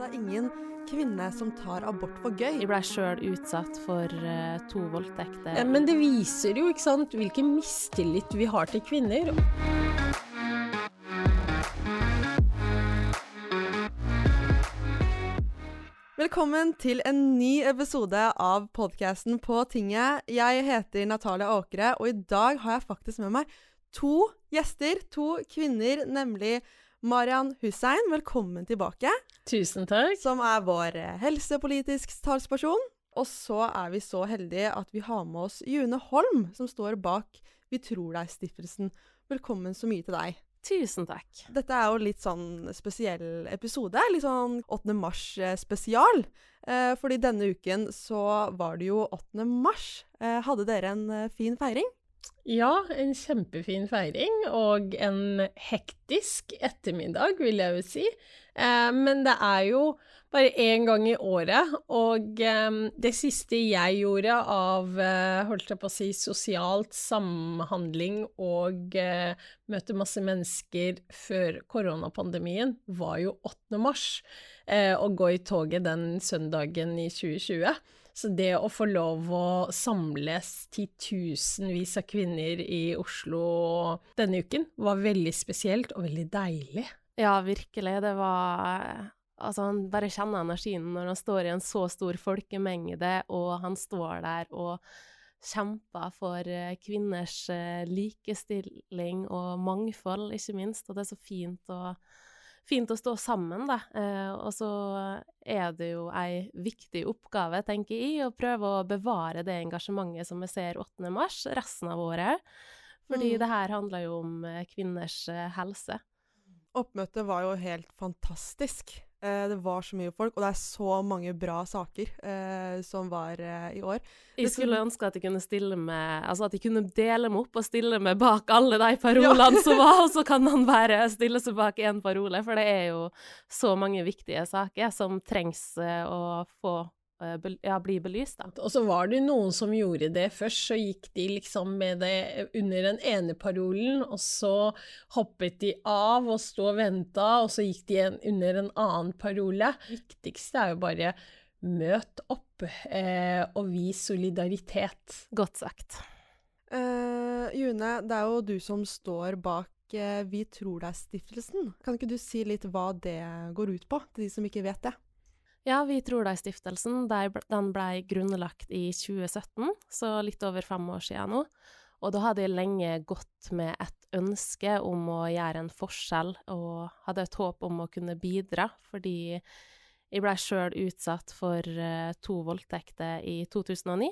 det er ingen kvinne som tar abort for gøy. De ble sjøl utsatt for uh, to voldtekter. Ja, men det viser jo ikke sant, hvilken mistillit vi har til kvinner. Velkommen til en ny episode av podkasten På tinget. Jeg heter Natalia Åkre, og i dag har jeg faktisk med meg to gjester. To kvinner, nemlig Marian Hussein, velkommen tilbake. Tusen takk. Som er vår eh, helsepolitisk talsperson. Og så er vi så heldige at vi har med oss June Holm, som står bak Vi tror deg-stiftelsen. Velkommen så mye til deg. Tusen takk. Dette er jo litt sånn spesiell episode. Litt sånn 8. mars-spesial. Eh, fordi denne uken så var det jo 8. mars. Eh, hadde dere en eh, fin feiring? Ja, en kjempefin feiring og en hektisk ettermiddag, vil jeg jo si. Eh, men det er jo bare én gang i året, og eh, det siste jeg gjorde av eh, holdt jeg på å si, sosialt samhandling og møte masse mennesker før koronapandemien, var jo 8. mars. og gå i toget den søndagen i 2020. Så det å få lov å samles titusenvis av kvinner i Oslo denne uken, var veldig spesielt og veldig deilig. Ja, virkelig. Det var Altså, han bare kjenner energien når han står i en så stor folkemengde, og han står der og kjemper for eh, kvinners eh, likestilling og mangfold, ikke minst. Og det er så fint å fint å stå sammen, da. Eh, og så er det jo ei viktig oppgave, tenker jeg, å prøve å bevare det engasjementet som vi ser 8. mars, resten av året. Fordi mm. det her handler jo om eh, kvinners eh, helse. Oppmøtet var jo helt fantastisk. Eh, det var så mye folk, og det er så mange bra saker eh, som var eh, i år. Jeg skulle ønske at de kunne stille med Altså at de kunne dele meg opp og stille meg bak alle de parolene ja. som var, og så kan han bare stille seg bak én parole, for det er jo så mange viktige saker som trengs eh, å få ja, bli belyst, da. Og så var det noen som gjorde det først, så gikk de liksom med det under den ene parolen, og så hoppet de av og sto og venta, og så gikk de under en annen parole. Det viktigste er jo bare møt opp eh, og vis solidaritet. Godt sagt. Uh, June, det er jo du som står bak uh, Vi tror deg-stiftelsen. Kan ikke du si litt hva det går ut på, til de som ikke vet det? Ja, Vi tror deg-stiftelsen den ble grunnlagt i 2017, så litt over fem år siden nå. Og da hadde jeg lenge gått med et ønske om å gjøre en forskjell, og hadde et håp om å kunne bidra, fordi jeg blei sjøl utsatt for uh, to voldtekter i 2009,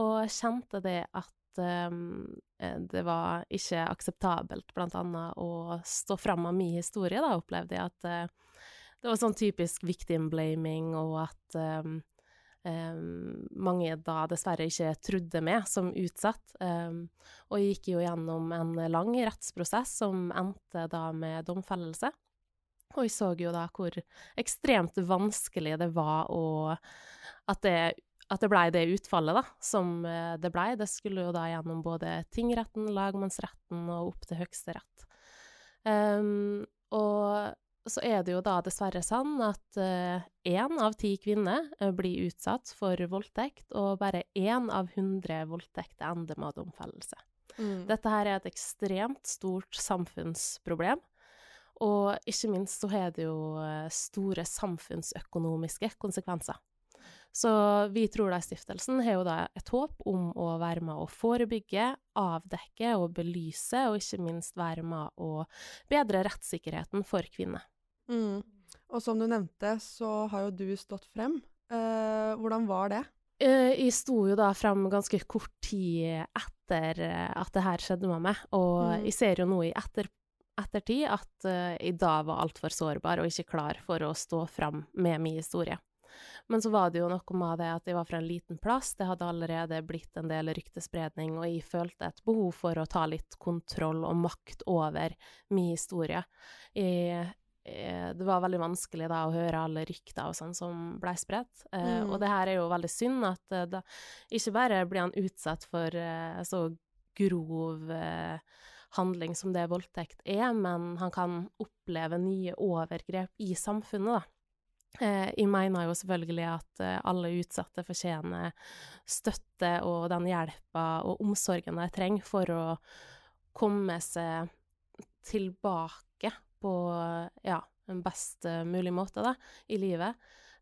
og kjente det at um, det var ikke akseptabelt, blant annet, å stå fram av min historie, da opplevde jeg at uh, det var sånn typisk victim blaming, og at um, um, mange da dessverre ikke trodde meg som utsatt. Um, og jeg gikk jo gjennom en lang rettsprosess som endte da med domfellelse. Og jeg så jo da hvor ekstremt vanskelig det var å At det, at det blei det utfallet, da, som eh, det blei. Det skulle jo da gjennom både tingretten, lagmannsretten og opp til Høyesterett. Um, og så er det jo da dessverre sånn at én uh, av ti kvinner uh, blir utsatt for voldtekt, og bare én av hundre voldtekter ender med domfellelse. Mm. Dette her er et ekstremt stort samfunnsproblem. Og ikke minst så har det jo uh, store samfunnsøkonomiske konsekvenser. Så Vi tror da stiftelsen har jo da et håp om å være med å forebygge, avdekke og belyse, og ikke minst være med å bedre rettssikkerheten for kvinner. Mm. Og som du nevnte, så har jo du stått frem. Eh, hvordan var det? Eh, jeg sto jo da frem ganske kort tid etter eh, at det her skjedde med meg, og mm. jeg ser jo nå i etterpå ettertid at uh, jeg da var altfor sårbar og ikke klar for å stå frem med min historie. Men så var det jo noe med det at jeg var fra en liten plass, det hadde allerede blitt en del ryktespredning, og jeg følte et behov for å ta litt kontroll og makt over min historie. Jeg det var veldig vanskelig da å høre alle rykter og sånn som blei spredt. Eh, mm. Og det her er jo veldig synd, at eh, da, ikke bare blir han utsatt for eh, så grov eh, handling som det voldtekt er, men han kan oppleve nye overgrep i samfunnet, da. Eh, jeg mener jo selvfølgelig at eh, alle utsatte fortjener støtte og den hjelpa og omsorgen de trenger for å komme seg tilbake på ja, en best mulig måte da, i livet.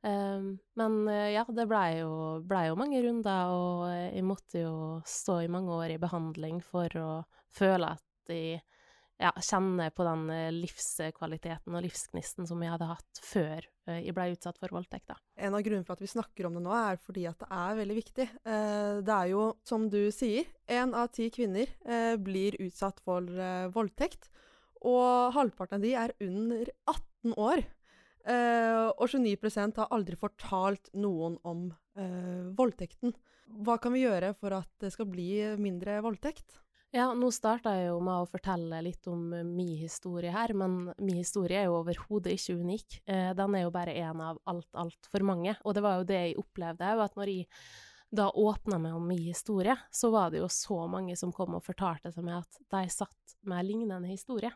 Um, men ja, det blei jo, ble jo mange runder, og jeg måtte jo stå i mange år i behandling for å føle at jeg ja, kjenner på den eh, livskvaliteten og livsgnisten som jeg hadde hatt før eh, jeg ble utsatt for voldtekt. Da. En av grunnene for at vi snakker om det nå, er fordi at det er veldig viktig. Eh, det er jo, som du sier, én av ti kvinner blir utsatt for voldtekt. Og halvparten av de er under 18 år. og 29% har aldri fortalt noen om voldtekten. Hva kan vi gjøre for at det skal bli mindre voldtekt? Ja, nå starta jeg jo med å fortelle litt om uh, min historie her, men min historie er jo overhodet ikke unik. Uh, den er jo bare én av alt, altfor mange. Og det var jo det jeg opplevde òg, at når jeg da åpna meg om min historie, så var det jo så mange som kom og fortalte til meg at de satt med lignende historie.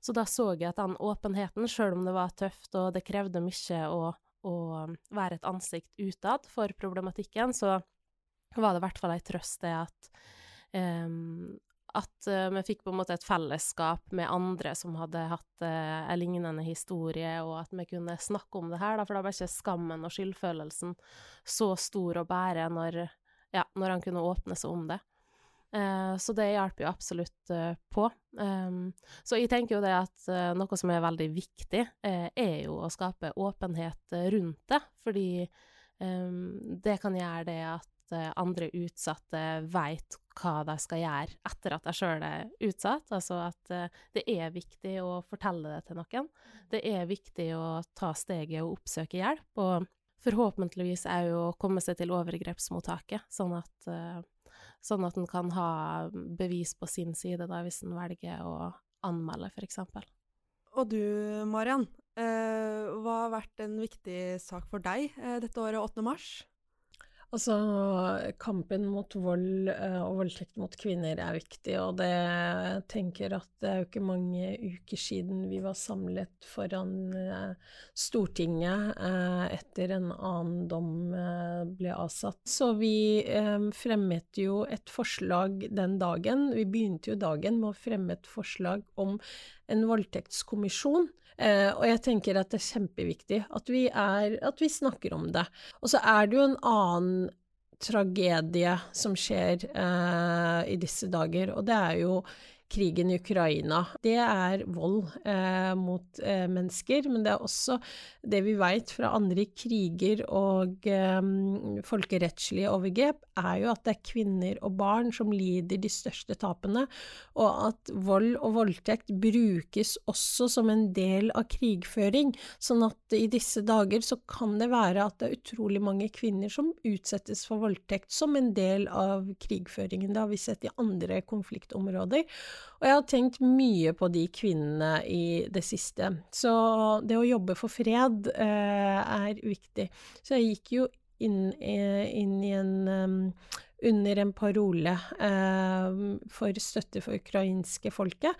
Så da så jeg at den åpenheten, sjøl om det var tøft og det krevde mye å, å være et ansikt utad for problematikken, så var det i hvert fall ei trøst det at um, at uh, vi fikk på en måte et fellesskap med andre som hadde hatt uh, en lignende historie, og at vi kunne snakke om det her, da, for da ble ikke skammen og skyldfølelsen så stor å bære når, ja, når han kunne åpne seg om det. Uh, så det hjelper jo absolutt på. Um, så jeg tenker jo det at noe som er veldig viktig, er jo å skape åpenhet rundt det, fordi um, det kan gjøre det at andre utsatte veit hva de skal gjøre etter at de sjøl er utsatt. Altså at det er viktig å fortelle det til noen. Det er viktig å ta steget og oppsøke hjelp, og forhåpentligvis òg å komme seg til overgrepsmottaket, sånn at, sånn at en kan ha bevis på sin side da, hvis en velger å anmelde, f.eks. Og du, Mariann, uh, hva har vært en viktig sak for deg dette året, 8. mars? Altså, kampen mot vold uh, og voldtekt mot kvinner er viktig, og det jeg tenker at det er jo ikke mange uker siden vi var samlet foran uh, Stortinget uh, etter en annen dom ble avsatt. Så vi fremmet jo et forslag den dagen. Vi begynte jo dagen med å fremme et forslag om en voldtektskommisjon. Eh, og jeg tenker at det er kjempeviktig at vi, er, at vi snakker om det. Og så er det jo en annen tragedie som skjer eh, i disse dager, og det er jo krigen i Ukraina. Det er vold eh, mot eh, mennesker, men det er også det vi vet fra andre kriger og eh, folkerettslige overgrep, er jo at det er kvinner og barn som lider de største tapene, og at vold og voldtekt brukes også som en del av krigføring, sånn at i disse dager så kan det være at det er utrolig mange kvinner som utsettes for voldtekt som en del av krigføringen. Det har vi sett i andre konfliktområder. Og jeg har tenkt mye på de kvinnene i det siste. Så det å jobbe for fred eh, er viktig. Så jeg gikk jo inn, eh, inn i en under en parole eh, for støtte for ukrainske folket.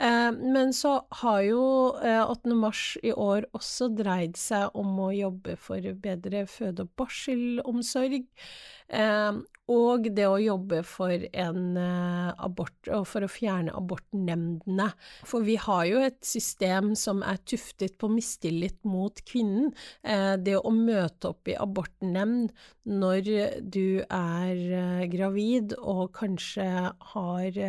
Eh, men så har jo eh, 8. mars i år også dreid seg om å jobbe for bedre føde- og barselomsorg. Eh, og det å jobbe for en uh, abort, og for å fjerne abortnemndene. For vi har jo et system som er tuftet på mistillit mot kvinnen. Uh, det å møte opp i abortnemnd når du er uh, gravid og kanskje har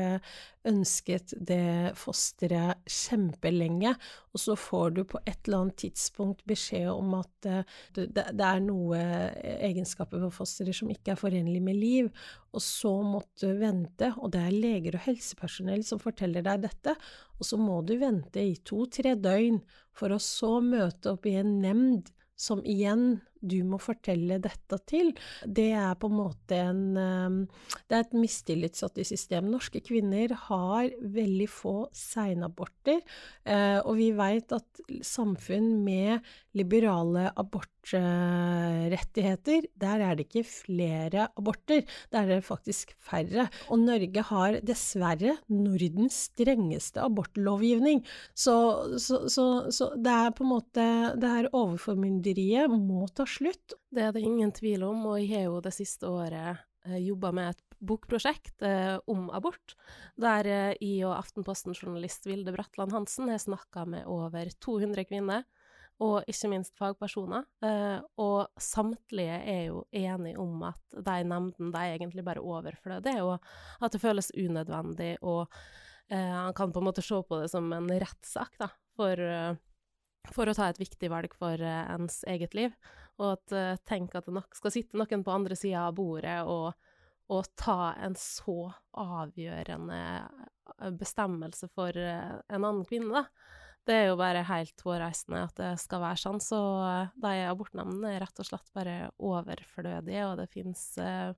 ønsket det fosteret kjempelenge, og så får du på et eller annet tidspunkt beskjed om at det, det er noe egenskaper ved fosteret som ikke er forenlig med liv, og så måtte du vente, og det er leger og helsepersonell som forteller deg dette, og så må du vente i to–tre døgn for å så møte opp i en nemnd som igjen du må fortelle dette til, det er på en måte en um, Det er et mistillitssatt system. Norske kvinner har veldig få seinaborter, uh, og vi vet at samfunn med liberale abortrettigheter, der er det ikke flere aborter, der er det faktisk færre. Og Norge har dessverre Nordens strengeste abortlovgivning. Så, så, så, så det er på en måte Det her overformynderiet må ta slutt. Det er det ingen tvil om, og jeg har jo det siste året eh, jobba med et bokprosjekt eh, om abort, der eh, jeg og Aftenposten-journalist Vilde Bratland Hansen har snakka med over 200 kvinner og ikke minst fagpersoner. Og samtlige er jo enige om at de nemndene de er egentlig bare overflødige, og at det føles unødvendig. Og han kan på en måte se på det som en rettssak da, for, for, å ta et viktig valg for ens eget liv. Og at uh, tenk at det nok skal sitte noen på andre sida av bordet og, og, ta en så avgjørende bestemmelse for en annen kvinne, da. Det er jo bare helt hårreisende at det skal være sånn, så eh, de abortnemndene er rett og slett bare overflødige, og det finnes uh,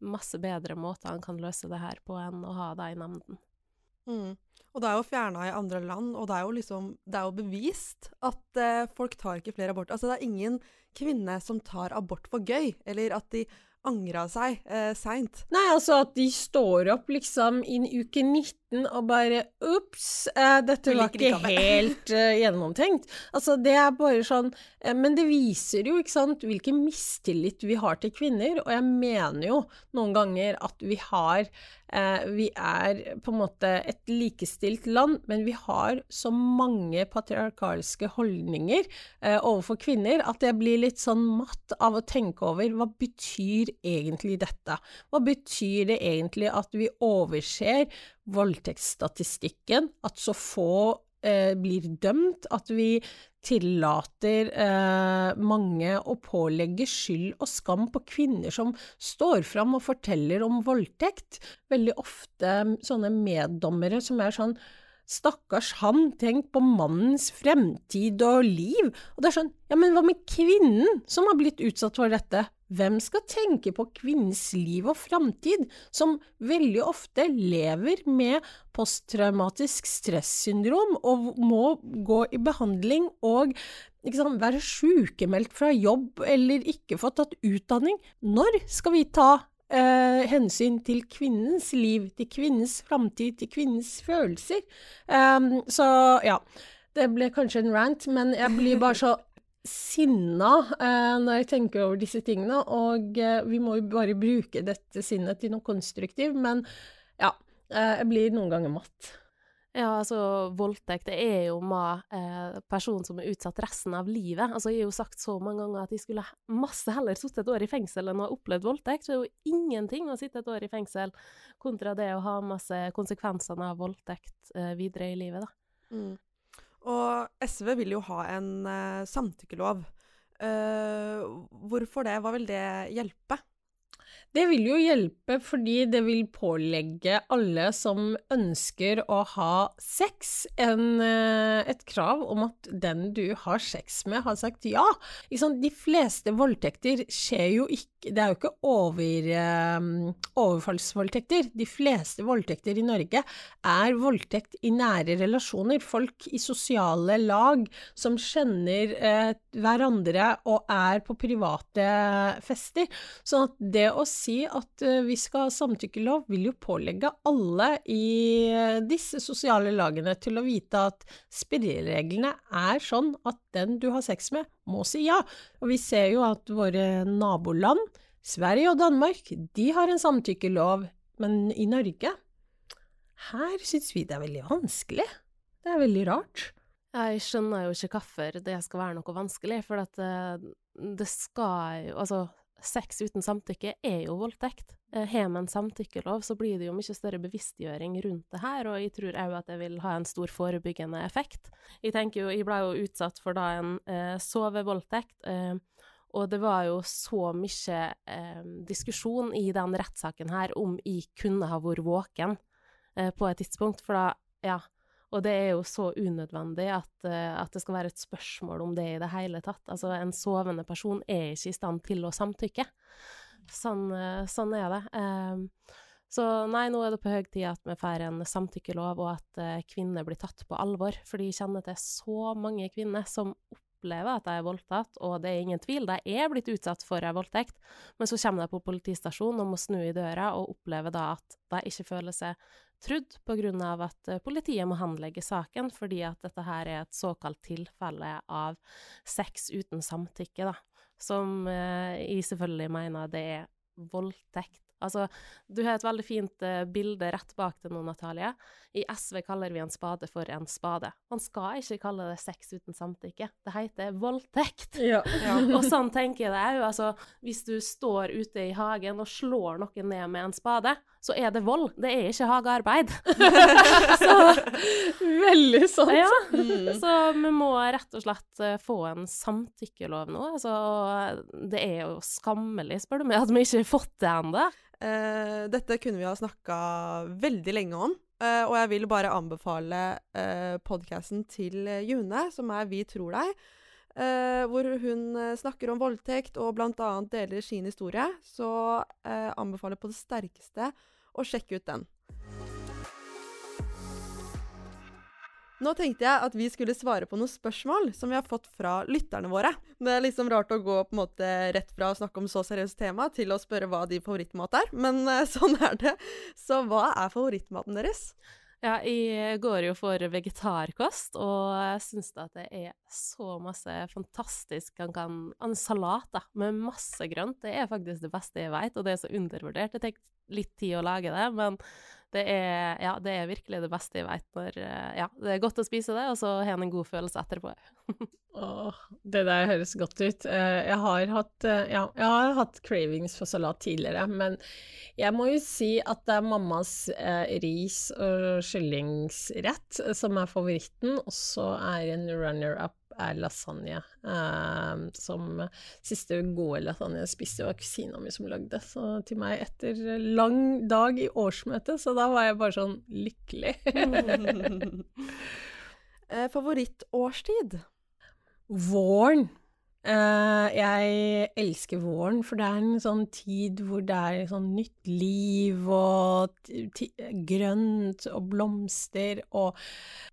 masse bedre måter en kan løse det her på enn å ha de nemndene. Mm. Og det er jo fjerna i andre land, og det er jo liksom Det er jo bevist at eh, folk tar ikke flere aborter. Altså, det er ingen kvinne som tar abort for gøy, eller at de angra seg eh, seint. Nei, altså at de står opp liksom i uke 19 og bare Ops, eh, dette var ikke helt eh, gjennomtenkt. Altså, det er bare sånn eh, Men det viser jo, ikke sant, hvilken mistillit vi har til kvinner, og jeg mener jo noen ganger at vi har Eh, vi er på en måte et likestilt land, men vi har så mange patriarkalske holdninger eh, overfor kvinner at jeg blir litt sånn matt av å tenke over hva betyr egentlig dette? Hva betyr det egentlig at vi overser voldtektsstatistikken, at så få eh, blir dømt, at vi tillater eh, mange å pålegge skyld og skam på kvinner som står fram og forteller om voldtekt. Veldig ofte sånne meddommere som er sånn Stakkars han, tenk på mannens fremtid og liv. Og det er sånn, ja, men hva med kvinnen som har blitt utsatt for dette? Hvem skal tenke på kvinnens liv og framtid, som veldig ofte lever med posttraumatisk stressyndrom og må gå i behandling og sant, være sykemeldt fra jobb eller ikke få tatt utdanning? Når skal vi ta eh, hensyn til kvinnens liv, til kvinnens framtid, til kvinnens følelser? Um, så ja. Det ble kanskje en rant, men jeg blir bare så sinna eh, når jeg tenker over disse tingene, og eh, vi må jo bare bruke dette sinnet til noe konstruktivt, men ja, eh, jeg blir noen ganger matt. Ja, altså, voldtekt det er jo med eh, person som er utsatt resten av livet. Altså, jeg har jo sagt så mange ganger at jeg skulle masse heller sittet et år i fengsel enn å ha opplevd voldtekt. Så det er jo ingenting å sitte et år i fengsel kontra det å ha masse konsekvensene av voldtekt eh, videre i livet, da. Mm. Og SV vil jo ha en uh, samtykkelov. Uh, hvorfor det? Hva vil det hjelpe? Det vil jo hjelpe fordi det vil pålegge alle som ønsker å ha sex, en, eh, et krav om at den du har sex med, har sagt ja. De fleste voldtekter skjer jo ikke Det er jo ikke over, um, overfallsvoldtekter. De fleste voldtekter i Norge er voldtekt i nære relasjoner. Folk i sosiale lag som kjenner uh, hverandre og er på private fester. Sånn at det å si at uh, vi skal ha samtykkelov, vil jo pålegge alle i uh, disse sosiale lagene til å vite at spillereglene er sånn at den du har sex med, må si ja. Og vi ser jo at våre naboland, Sverige og Danmark, de har en samtykkelov, men i Norge, her syns vi det er veldig vanskelig. Det er veldig rart. Jeg skjønner jo ikke hvorfor det skal være noe vanskelig, for at eh, det skal jo Altså, sex uten samtykke er jo voldtekt. Eh, har man samtykkelov, så blir det jo mye større bevisstgjøring rundt det her, og jeg tror òg at det vil ha en stor forebyggende effekt. Jeg tenker jo, jeg ble jo utsatt for da en eh, sovevoldtekt, eh, og det var jo så mye eh, diskusjon i den rettssaken her om jeg kunne ha vært våken eh, på et tidspunkt, for da, ja Og det er jo så unødvendig at, uh, at, det skal være et spørsmål om det i det hele tatt. Altså, en sovende person er ikke i stand til å samtykke. Sånn, uh, sånn er det. Um, så nei, nå er det på høy tid at vi får en samtykkelov, og at uh, kvinner blir tatt på alvor. For de kjenner til så mange kvinner som opplever at de er voldtatt, og det er ingen tvil, de er blitt utsatt for en voldtekt, men så kommer de på politistasjonen og må snu i døra, og opplever da at de ikke føler seg trudd på grunn av at eh, politiet må henlegge saken, fordi at dette her er et såkalt tilfelle av sex uten samtykke, da, som eh, jeg selvfølgelig mener det er voldtekt Altså, du har et veldig fint uh, bilde rett bak deg nå, Natalie. I SV kaller vi en spade for en spade. Man skal ikke kalle det sex uten samtykke. Det heter voldtekt. Ja. Ja. og sånn tenker jeg det òg. Altså, hvis du står ute i hagen og slår noen ned med en spade, så er det vold. Det er ikke hagearbeid. så, Veldig sant. Ja. Mm. Så vi må rett og slett uh, få en samtykkelov nå. Altså, det er jo skammelig, spør du meg, at vi ikke har fått det ennå. Uh, dette kunne vi ha snakka veldig lenge om. Uh, og jeg vil bare anbefale uh, podkasten til June, som er Vi tror deg. Uh, hvor hun snakker om voldtekt og bl.a. deler sin historie. Så anbefaler på det sterkeste å sjekke ut den. Nå tenkte jeg at vi skulle svare på noen spørsmål som vi har fått fra lytterne våre. Det er liksom rart å gå på en måte rett fra å snakke om så seriøst tema til å spørre hva de favorittmat er, men uh, sånn er det. Så hva er favorittmaten deres? Ja, jeg går jo for vegetarkost, og jeg syns at det er så masse fantastisk man kan, En salat da, med masse grønt, det er faktisk det beste jeg vet, og det er så undervurdert. Det tar litt tid å lage det, men det er, ja, det er virkelig det beste jeg vet når eh, Ja, det er godt å spise det, og så har en en god følelse etterpå. Åh, det der høres godt ut. Eh, jeg har, hatt, eh, ja, jeg har hatt cravings for salat tidligere, men jeg må jo si at det er mammas eh, ris- og kyllingsrett som er favoritten, og så er en runner-up er lasagne. Um, som siste gode lasagne jeg spiste, var kusina mi som lagde. Så til meg etter lang dag i årsmøtet, så da var jeg bare sånn lykkelig. eh, favorittårstid? Våren. Uh, jeg elsker våren, for det er en sånn tid hvor det er sånn nytt liv og grønt og blomster og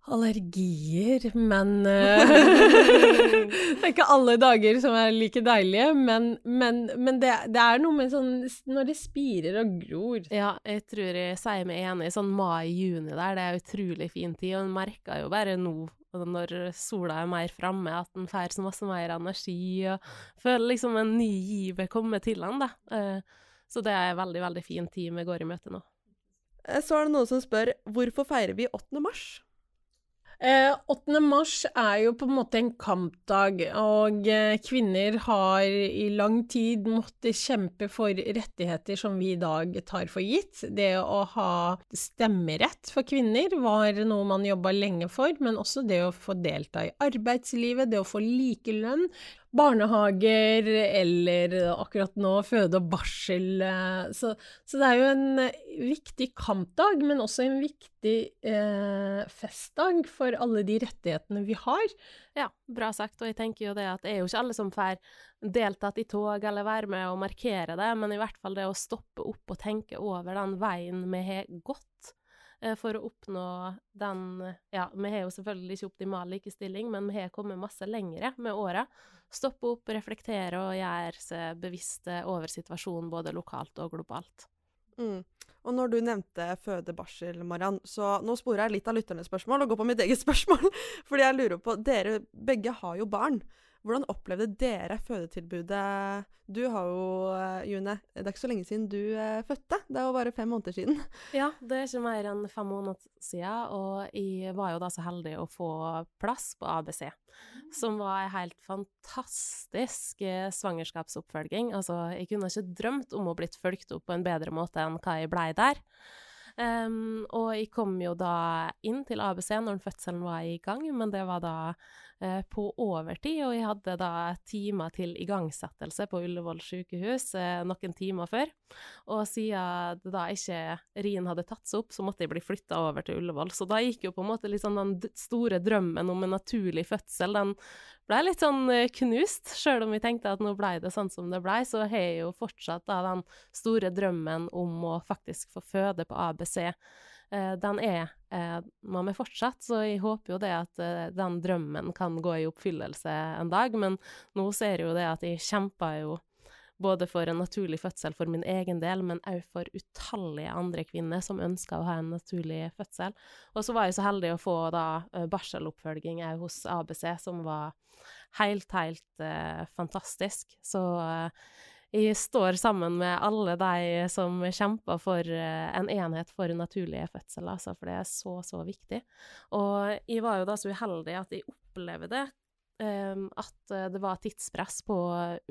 allergier, men uh, Det er ikke alle dager som er like deilige, men, men, men det, det, er noe med sånn Når det spirer og gror. Ja, jeg tror jeg sier meg enig. Sånn mai-juni der, det er utrolig fin tid, og en merker jo bare nå når sola er mer framme, at en får så masse mer energi og føler liksom en ny giv komme til han, da. Eh, så det er en veldig, veldig fin tid vi går i møte nå. Eh, så er det noen som spør hvorfor feirer vi 8. mars? Eh, 8. mars er jo på en måte en kampdag, og eh, kvinner har i lang tid måttet kjempe for rettigheter som vi i dag tar for gitt. Det å ha stemmerett for kvinner var noe man jobba lenge for, men også det å få delta i arbeidslivet, det å få likelønn, barnehager eller akkurat nå føde og barsel. Eh, så, så, det er jo en viktig kampdag, men også en viktig eh, festdag for alle de rettighetene vi har. Ja, bra sagt. Og jeg tenker jo det at det er jo ikke alle som får deltatt i tog eller være med og markere det, men i hvert fall det å stoppe opp og tenke over den veien vi har gått for å oppnå den Ja, vi har jo selvfølgelig ikke optimal likestilling, men vi har kommet masse lengre med åra. Stoppe opp, reflektere og gjøre seg bevisste over situasjonen både lokalt og globalt. Mm. Og når du nevnte føde-barsel, Mariann, så nå sporer jeg litt av lytternes spørsmål og går på mitt eget spørsmål. Fordi jeg lurer på Dere begge har jo barn. Hvordan opplevde dere fødetilbudet? Du har jo, eh, June, det er ikke så lenge siden du uh, fødte. Det er jo bare fem måneder siden. Ja, det er ikke mer enn fem måneder siden, og jeg var jo da så heldig å få plass på ABC. Som var en helt fantastisk eh, svangerskapsoppfølging. Altså, jeg kunne ikke drømt om å blitt fulgt opp på en bedre måte enn hva jeg blei der. Um, og jeg kom jo da inn til ABC når fødselen var i gang, men det var da uh, på overtid, og jeg hadde da timer til igangsettelse på Ullevål sykehus uh, noen timer før. Og siden da ikke rien hadde tatt seg opp, så måtte jeg bli flytta over til Ullevål. Så da gikk jo på en måte liksom den store drømmen om en naturlig fødsel, den ble litt sånn uh, knust. Sjøl om vi tenkte at nå ble det sånn som det blei, så har jeg jo fortsatt da den store drømmen om å faktisk få føde på ABC. Uh, den er man med fortsatt, så jeg håper jo det at den drømmen kan gå i oppfyllelse en dag. Men nå ser jeg jo det at jeg kjemper jo både for en naturlig fødsel for min egen del, men òg for utallige andre kvinner som ønsker å ha en naturlig fødsel. Og så var jeg så heldig å få da barseloppfølging òg hos ABC, som var helt, helt fantastisk. Så jeg står sammen med alle de som kjemper for eh, en enhet for naturlige fødsler, altså, for det er så, så viktig. Og jeg var jo da så uheldig at jeg opplevde at eh, det var tidspress på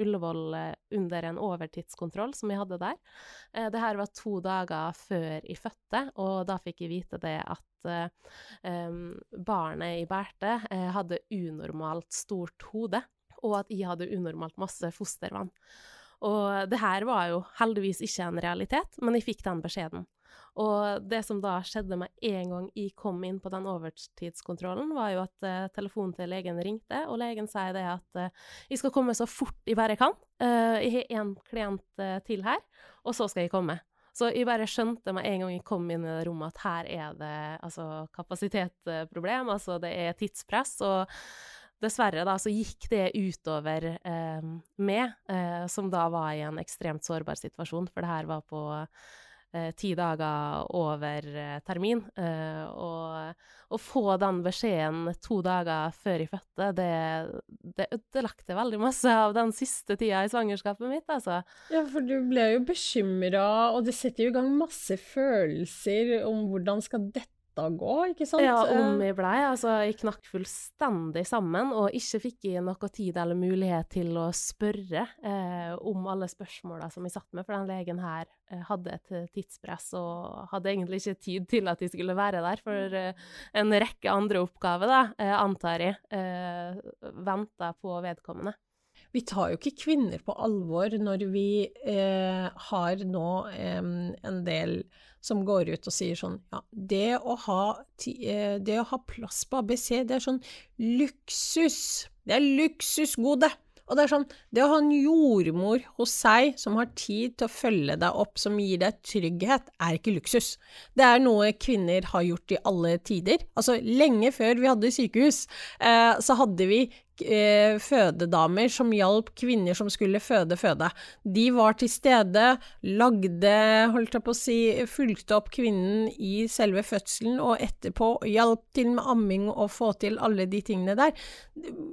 Ullevål eh, under en overtidskontroll som jeg hadde der. Uh, det her var to dager før jeg fødte, og da fikk jeg vite det at um, barnet jeg bærte, hadde unormalt stort hode, og at jeg hadde unormalt masse fostervann. Og det her var jo heldigvis ikke en realitet, men jeg fikk den beskjeden. Og det som da skjedde med en gang jeg kom inn på den overtidskontrollen, var jo at uh, telefonen til legen ringte, og legen sier det at uh, jeg skal komme så fort jeg bare kan. Uh, jeg har én klient til her, og så skal jeg komme. Så jeg bare skjønte med en gang jeg kom inn i det rommet at her er det altså kapasitetsproblem, altså det er tidspress. og Dessverre da, så gikk det utover eh, meg, eh, som da var i en ekstremt sårbar situasjon, for det her var på ti dager over eh, termin. Eh, og å få den beskjeden to dager før jeg fødte, det, det ødelagte veldig masse av den siste tida i svangerskapet mitt, altså. Ja, for du ble jo bekymra, og det setter jo i gang masse følelser om hvordan skal dette å gå, ikke sant? Ja, om jeg blei. Altså, jeg knakk fullstendig sammen, og ikke fikk jeg noe tid eller mulighet til å spørre eh, om alle spørsmåla som jeg satt med, for den legen her eh, hadde et tidspress og hadde egentlig ikke tid til at de skulle være der, for eh, en rekke andre oppgaver, da, eh, antar jeg, eh, venta på vedkommende vi tar jo ikke kvinner på alvor når vi eh, har nå eh, en del som går ut og sier sånn Ja, det å ha, eh, det å ha plass på ABC, det er sånn luksus. Det er luksusgode. Og det er sånn, det å ha en jordmor hos seg som har tid til å følge deg opp, som gir deg trygghet, er ikke luksus. Det er noe kvinner har gjort i alle tider. Altså, lenge før vi hadde sykehus, eh, så hadde vi eh, fødedamer som hjalp kvinner som skulle føde, føde. De var til stede, lagde, holdt jeg på å si, fulgte opp kvinnen i selve fødselen, og etterpå hjalp til med amming og få til alle de tingene der.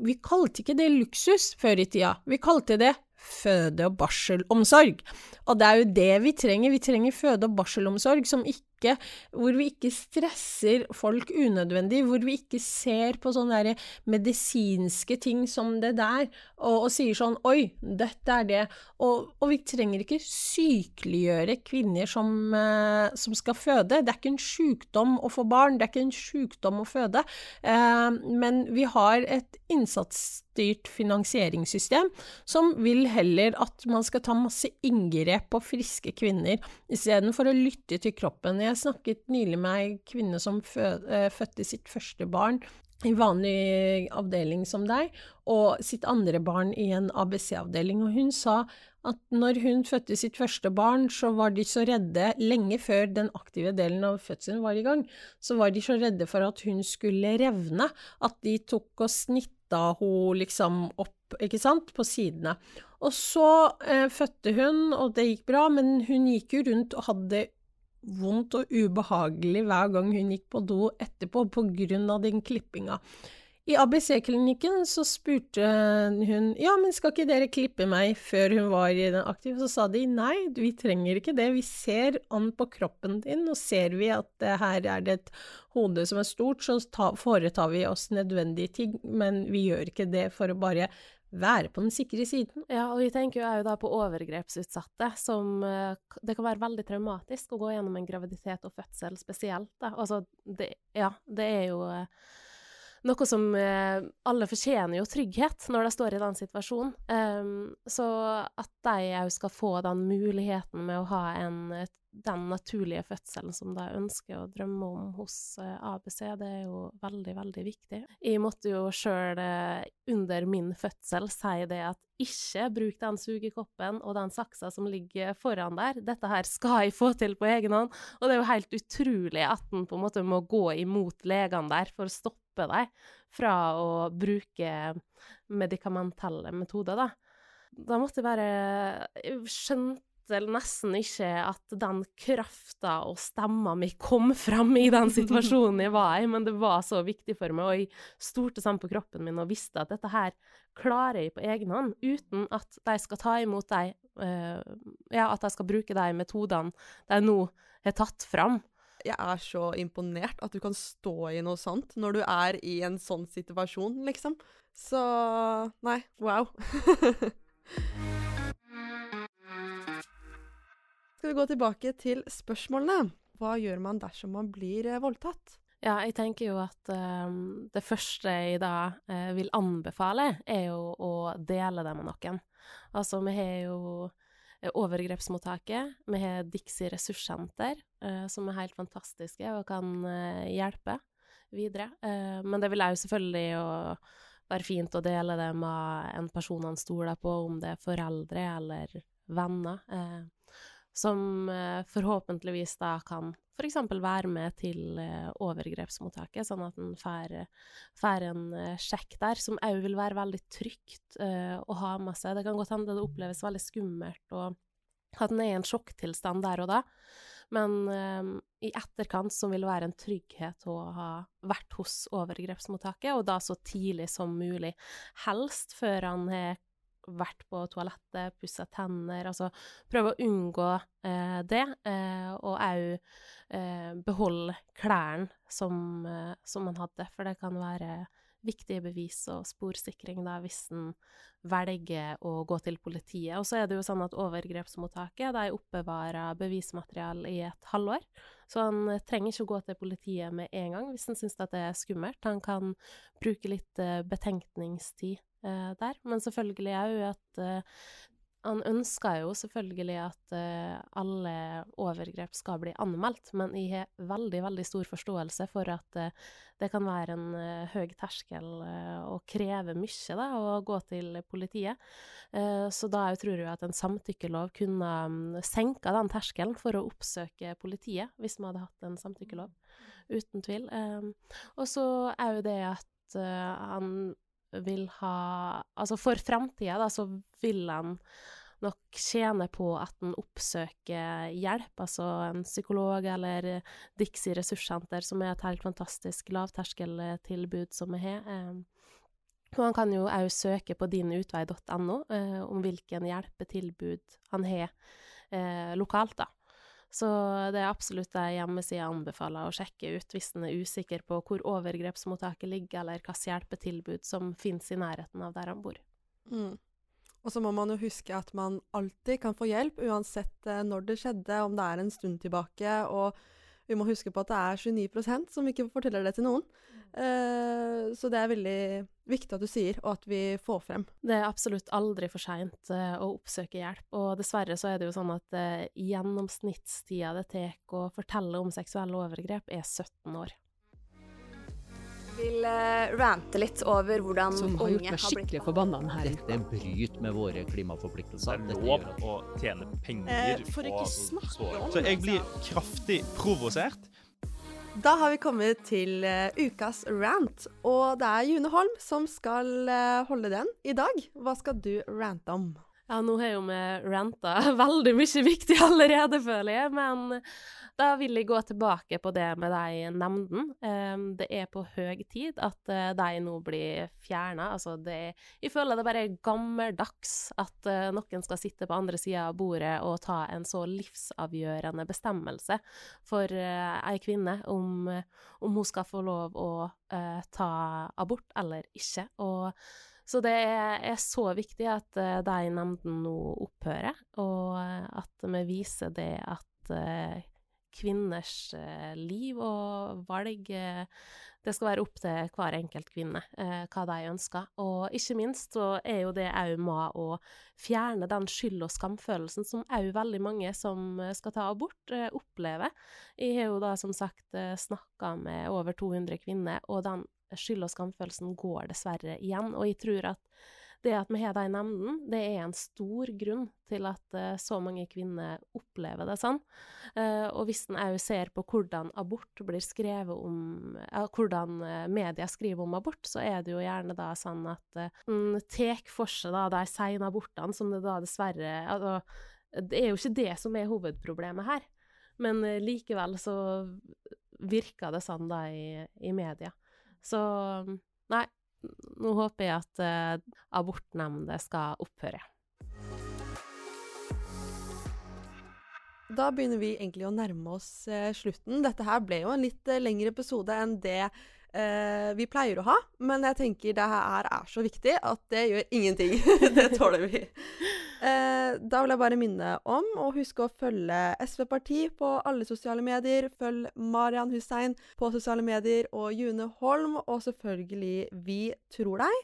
Vi kalte ikke det luksus før i tida, vi kalte det føde- og barselomsorg. Og det er jo det vi trenger, vi trenger føde- og barselomsorg som ikke ikke, hvor vi ikke stresser folk unødvendig, hvor vi ikke ser på sånne medisinske ting som det der, og, og, sier sånn oi, dette er det. Og, og vi trenger ikke sykeliggjøre kvinner som, eh, som, skal føde. Det er ikke en sykdom å få barn, det er ikke en sykdom å føde. Eh, men vi har et innsatsstyrt finansieringssystem som vil heller at man skal ta masse inngrep på friske kvinner, istedenfor å lytte til kroppen. Jeg snakket nylig med ei kvinne som eh, fødte sitt første barn i vanlig avdeling som deg, og sitt andre barn i en ABC-avdeling, og hun sa at når hun fødte sitt første barn, så var de så redde, lenge før den aktive delen av fødselen var i gang, så var de så redde for at hun skulle revne, at de tok og snitta henne liksom opp, ikke sant, på sidene. Og så eh, fødte hun, og det gikk bra, men hun gikk jo rundt og hadde vondt og ubehagelig hver gang hun gikk på do etterpå på grunn av den klippinga. I ABC-klinikken så spurte hun ja, men skal ikke dere klippe meg før hun var aktiv, så sa de nei, vi trenger ikke det, vi ser an på kroppen din, og ser vi at her er det et hode som er stort, så foretar vi oss nødvendige ting, men vi gjør ikke det for å bare være på den sikre siden. Ja, og vi tenker jo òg da på overgrepsutsatte, som eh, Det kan være veldig traumatisk å gå gjennom en graviditet og fødsel spesielt, da. Altså, det, ja, det er jo eh, noe som eh, Alle fortjener jo trygghet når de står i den situasjonen. Um, så at de òg skal få den muligheten med å ha en, den naturlige fødselen som de ønsker og drømmer om hos eh, ABC, det er jo veldig, veldig viktig. Jeg måtte jo sjøl eh, under min fødsel si det at ikke bruk den sugekoppen og den saksa som ligger foran der. Dette her skal jeg få til på egen hånd. Og det er jo helt utrolig at en på en måte må gå imot legene der for å stoppe deg fra å bruke medikamentelle metoder, da. Da måtte jeg bare Jeg skjønte nesten ikke at den krafta og stemma mi kom fram i den situasjonen jeg var i, men det var så viktig for meg, og jeg stolte sammen på kroppen min og visste at dette her klarer jeg på egen hånd, uten at de skal ta imot de uh, Ja, at de skal bruke de metodene de nå har tatt fram. Jeg er så imponert at du kan stå i noe sånt når du er i en sånn situasjon, liksom. Så Nei, wow. Skal vi gå tilbake til spørsmålene? Hva gjør man dersom man blir eh, voldtatt? Ja, jeg tenker jo at um, det første jeg da uh, vil anbefale, er jo å dele det med noen. Altså, vi har jo eh, overgrepsmottaket, vi har Dixie ressurssenter, uh, som er helt fantastiske og kan uh, hjelpe videre. Men det vil òg selvfølgelig å være fint å dele det med en person han stoler på, om det er foreldre eller venner. Som eh, forhåpentligvis da kan f.eks. være med til eh, overgrepsmottaket, sånn at en får, en eh, sjekk der, som òg vil være veldig trygt å ha med seg. Det kan godt hende det oppleves veldig skummelt og at en er i en sjokktilstand der og da, men i etterkant så vil være en trygghet å ha vært hos overgrepsmottaket, og da så tidlig som mulig. Helst før han har vært på toalettet, pussa tenner, altså prøve å unngå eh, det, eh, og òg eh, beholde klærne som, eh, som man hadde, for det kan være viktige bevis og sporsikring da, hvis en velger å gå til politiet. Og så er det jo sånn at overgrepsmottaket de oppbevarer bevismateriale i et halvår, så han trenger ikke å gå til politiet med en gang hvis han syns det er skummelt. Han kan bruke litt eh, betenkningstid der, men selvfølgelig òg at eh, han ønsker jo selvfølgelig at eh, alle overgrep skal bli anmeldt, men jeg har veldig, veldig stor forståelse for at eh, det kan være en eh, høy terskel å kreve mye da, å gå til politiet. Eh, så da jeg tror jeg at en samtykkelov kunne mm, senka den terskelen for å oppsøke politiet, hvis vi hadde hatt en samtykkelov. Uten tvil. Eh, og så er jo det at eh, han vil ha Altså for framtida, da, så vil han nok tjene på at en oppsøker hjelp, altså en psykolog eller Dixie ressurssenter, som er et helt fantastisk lavterskeltilbud som vi har. Eh, Og han kan jo òg søke på dinutvei.no eh, om hvilken hjelpetilbud han har eh, lokalt, da. Så det er absolutt ei hjemmeside jeg anbefaler å sjekke ut hvis en er usikker på hvor overgrepsmottaket ligger, eller hvilket hjelpetilbud som finnes i nærheten av der han bor. Mm. Og så må man jo huske at man alltid kan få hjelp, uansett eh, når det skjedde, om det er en stund tilbake. Og vi må huske på at det er 29% som ikke forteller det til noen. Eh, så det er veldig viktig at du sier, og at vi får frem. Det er absolutt aldri for seint eh, å oppsøke hjelp, og dessverre så er det jo sånn at eh, gjennomsnittstida det tar å fortelle om seksuelle overgrep, er 17 år. Vil eh, rante litt over hvordan Som har gjort unge meg har blitt skikkelig forbanna denne her Dette bryter med våre klimaforpliktelser. Det er lov å tjene penger Eh, for på ikke snakke om Så jeg blir kraftig provosert. Da har vi kommet til eh, ukas rant, og det er June Holm som skal eh, holde den i dag. Hva skal du rante om? Ja, nå har jo vi ranta veldig mye viktig allerede, føler jeg, men da vil jeg gå tilbake på det med de nemndene. Eh, det er på høy tid at eh, de nå blir fjerna. Altså, jeg føler det bare er gammeldags at eh, noen skal sitte på andre sida av bordet og ta en så livsavgjørende bestemmelse for eh, ei kvinne om, om hun skal få lov å ta abort eller ikke. Og Så det er, så viktig at de nemndene nå opphører, og at vi viser det at kvinners liv og valg det skal være opp til hver enkelt kvinne eh, hva de ønsker. Og ikke minst så er jo det òg med å fjerne den skyld- og skamfølelsen som òg veldig mange som skal ta abort, eh, opplever. Jeg har jo da som sagt eh, snakka med over 200 kvinner, og den skyld- og skamfølelsen går dessverre igjen. Og jeg tror at det at vi har de nemndene, det er en stor grunn til at uh, så mange kvinner opplever det sånn. Uh, og hvis en òg ser på hvordan abort blir skrevet om Hvordan media skriver om abort, så er det jo gjerne da sånn at en tar for seg da de sene abortene, som det da dessverre altså, Det er jo ikke det som er hovedproblemet her, men likevel så virker det sånn da i, i media. Så nei, nå håper jeg at uh, abortnemnder skal opphøre. Da begynner vi egentlig å nærme oss uh, slutten. Dette her ble jo en litt uh, lengre episode enn det uh, vi pleier å ha. Men jeg tenker det her er så viktig at det gjør ingenting. det tåler vi. Da vil jeg bare minne om å huske å følge SV Parti på alle sosiale medier. Følg Marian Hussein på sosiale medier og June Holm, og selvfølgelig Vi tror deg.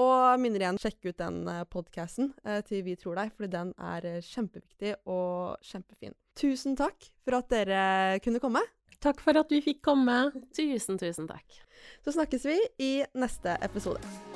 Og minner igjen, sjekk ut den podkasten eh, til Vi tror deg, fordi den er kjempeviktig og kjempefin. Tusen takk for at dere kunne komme. Takk for at vi fikk komme. Tusen, tusen takk. Så snakkes vi i neste episode.